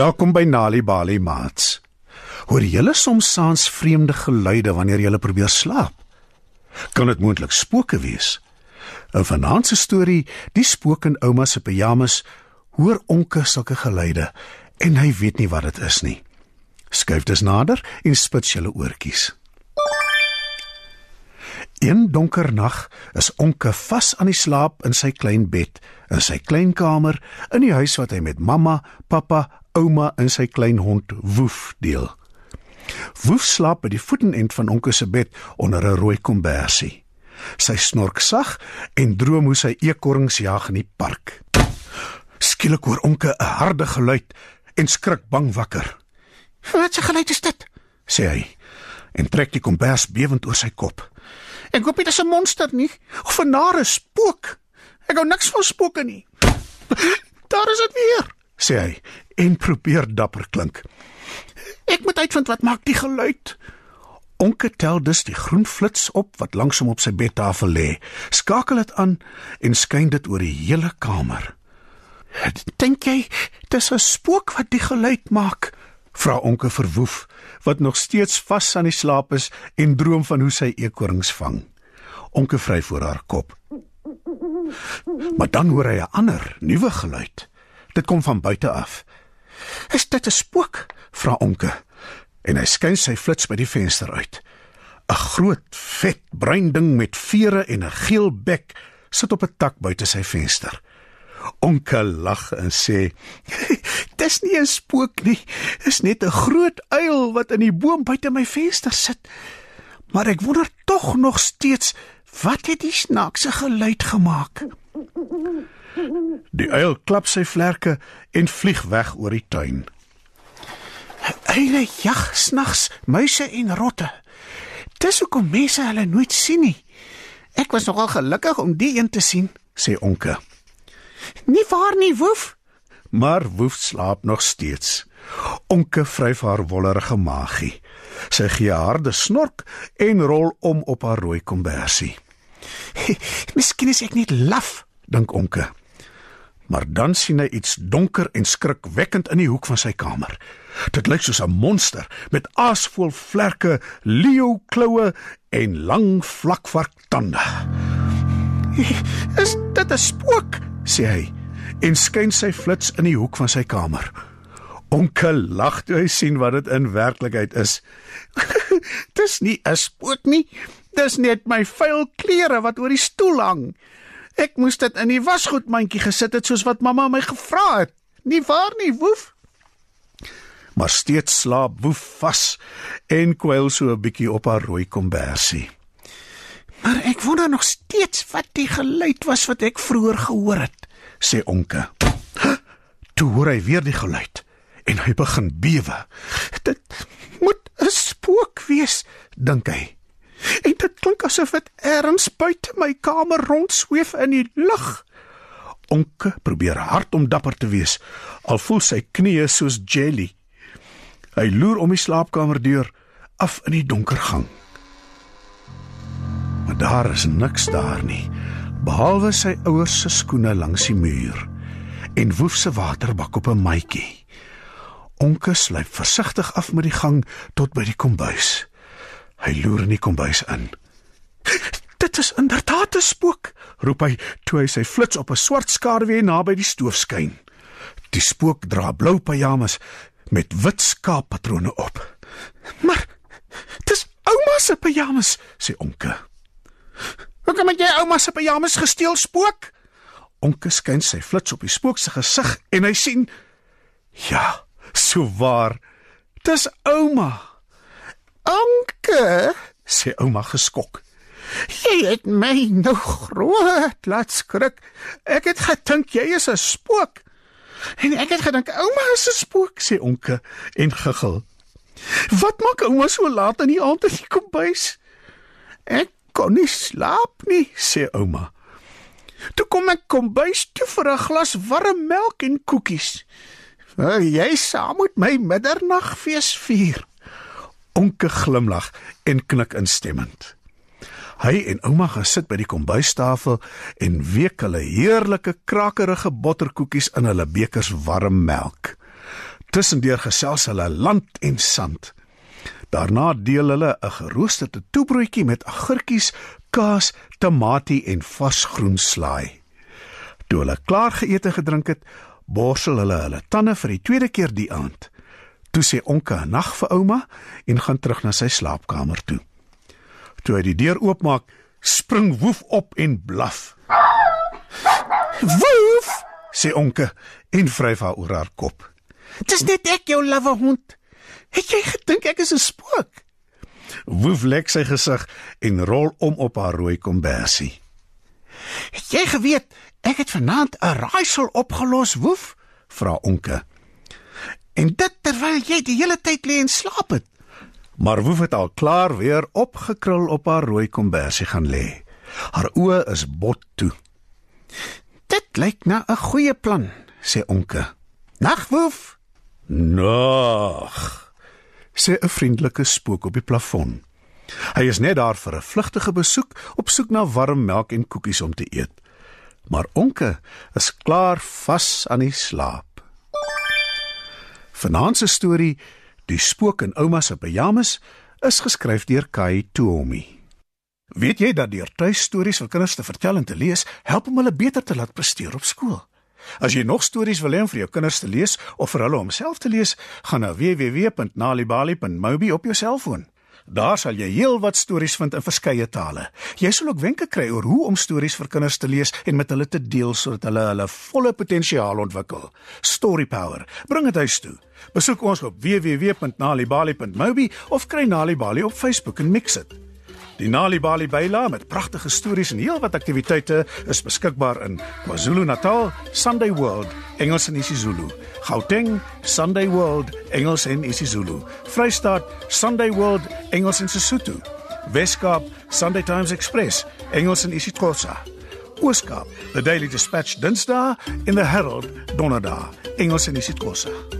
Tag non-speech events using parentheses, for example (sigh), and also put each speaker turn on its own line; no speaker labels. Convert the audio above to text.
Welkom by Nali Bali Mats. Hoor julle soms saans vreemde geluide wanneer julle probeer slaap? Kan dit moontlik spooke wees? 'n Vanaand se storie, die spook in ouma se pyjamas, hoor onke sulke geluide en hy weet nie wat dit is nie. Skuif dus nader en spits julle oortjies. Een donker nag is onke vas aan die slaap in sy klein bed in sy klein kamer in die huis wat hy met mamma, pappa, ouma en sy klein hond Woef deel. Woef slaap by die voetenend van onkel se bed onder 'n rooi kombersie. Sy snork sag en droom hoe sy eekorings jag in die park. Skielik hoor onkel 'n harde geluid en skrik bang wakker.
"Wat 'n geluid is dit?"
sê hy en trek die kombers bewend oor sy kop.
"Ek hoop dit is 'n monster nie of 'n nare spook. Ek hou niks van spooke nie." "Daar is dit weer,"
sê hy en probeer dapper klink.
Ek moet uitvind wat maak die geluid.
Onke tel dus die groen flits op wat langs hom op sy bedtafel lê. Skakel dit aan en skyn dit oor die hele kamer.
"Dink jy dis 'n spook wat die geluid maak?"
vra Onke verwoef, wat nog steeds vas aan die slaap is en droom van hoe sy eekorings vang. Onke vry voor haar kop. Maar dan hoor hy 'n ander, nuwe geluid. Dit kom van buite af.
"Is dit 'n spook?"
vra Onke. En hy skyn sy flits by die venster uit. 'n Groot, vet, bruin ding met vere en 'n geel bek sit op 'n tak buite sy venster. Onke lag en sê: (laughs)
"Dis nie 'n spook nie. Dis net 'n groot uil wat in die boom buite my venster sit. Maar ek wonder tog nog steeds wat het die snaakse geluid gemaak?"
Die uil klap sy vlerke en vlieg weg oor die tuin.
Eile jag snags muise en rotte. Dis hoekom mense hulle nooit sien nie. Ek was nogal gelukkig om die een te sien, sê Onke. Nie waar nie, Woef?
Maar Woef slaap nog steeds. Onke vryf haar wollerige maagie. Sy gee harde snork en rol om op haar rooi kombersie. (laughs)
Miskien is ek net laf, dink Onke
maar dan sien hy iets donker en skrikwekkend in die hoek van sy kamer. Dit lyk soos 'n monster met aasvol vlerke, leeu kloue en lang vlakvark tande.
"Is dit 'n spook?"
sê hy en skyn sy flits in die hoek van sy kamer. Onkel lag toe hy sien wat dit in werklikheid is. (laughs)
"Dis nie 'n spook nie. Dis net my vuil klere wat oor die stoel hang." Ek moes dit in die wasgoedmandjie gesit het soos wat mamma my gevra het. Nie waar nie, woef?
Maar steeds slaap woef vas en kwyl so 'n bietjie op haar rooi kombersie.
Maar ek wonder nog steeds wat die geluid was wat ek vroeër gehoor het, sê Onke.
Toe hoor hy weer die geluid en hy begin bewe.
Dit moet 'n spook wees, dink hy. En dit klink asof dit ergens buite my kamer rondsweef in die lug.
Onke probeer hard om dapper te wees, al voel sy knieë soos jelly. Hy loer om die slaapkamerdeur af in die donker gang. Maar daar is niks daar nie, behalwe sy ouers se skoene langs die muur en woef se waterbak op 'n maatjie. Onke sluip versigtig af met die gang tot by die kombuis. Hy loer in die kombuis in.
Dit is inderdaad 'n spook,
roep hy toe hy sy flits op 'n swart skaduwee naby die stoof skyn. Die spook dra blou pyjamas met wit skaappatrone op.
Maar dis ouma se pyjamas, sê Onke. Hoe kom jy ouma se pyjamas gesteel, spook?
Onke skyn sy flits op die spook se gesig en hy sien ja, so waar. Dis ouma.
Anke,
sê ouma geskok.
Jy het my nou groot laat skrik. Ek het gedink jy is 'n spook. En ek het gedink ouma is 'n spook, sê onke en giggel. Wat maak ouma so laat in die aand in die kombuis? Ek kon nie slaap nie, sê ouma. Toe kom ek kombuis toe vir 'n glas warm melk en koekies. Wil jy saam met my middernagfees vier?
Onke glimlag en knik instemmend. Hy en ouma gaan sit by die kombuistafel en week hulle heerlike krakerige botterkoekies in hulle bekers warm melk. Tussendeur gesels hulle land en sand. Daarna deel hulle 'n geroosterde toebroodjie met agurkies, kaas, tamatie en vars groen slaai. Toe hulle klaar geëet en gedrink het, borsel hulle hulle tande vir die tweede keer die aand. Toe sê onke 'n nag vir ouma en gaan terug na sy slaapkamer toe. Toe hy die deur oopmaak, spring Woef op en blaf. Woef, sê onke en vryf haar oor haar kop.
Dis net ek jou lawwe hond. Het jy gedink ek is 'n spook?
Woef lek sy gesig en rol om op haar rooi kombersie.
Het jy geweet ek het vanaand 'n raaisel opgelos, Woef? vra onke. En dit terwyl jy die hele tyd lê en slaap het.
Maar Woef het al klaar weer opgekrul op haar rooi kombersie gaan lê. Haar oë is bot toe.
Dit lyk na 'n goeie plan, sê onke. Nag, Woef.
Nag. sê 'n vriendelike spook op die plafon. Hy is net daar vir 'n vlugtige besoek, op soek na warm melk en koekies om te eet. Maar onke is klaar vas aan die slaap. Vanaand se storie, Die spook in ouma se pyjamas, is geskryf deur Kai Toomi. Weet jy dat deur tuistories vir kinders te vertel en te lees, help om hulle beter te laat presteer op skool? As jy nog stories wil hê om vir jou kinders te lees of vir hulle om self te lees, gaan na www.nalibali.mobi op jou selfoon. Daar sal jy heelwat stories vind in verskeie tale. Jy sal ook wenke kry oor hoe om stories vir kinders te lees en met hulle te deel sodat hulle hulle volle potensiaal ontwikkel. Story Power. Bring dit huis toe. Besoek ons op www.nalibali.mobi of kry Nalibali op Facebook en mix dit. Die Nalibali byla met pragtige stories en heelwat aktiwiteite is beskikbaar in KwaZulu-Natal, Sunday World, Engels en isiZulu. Gauteng, Sunday World, Engels en isiZulu. Vrystaat, Sunday World, Engels en Sesotho. Weskaap, Sunday Times Express, Engels en isiXhosa. Ooskaap, The Daily Dispatch Dinsdae en The Herald Donderdag, Engels en isiXhosa.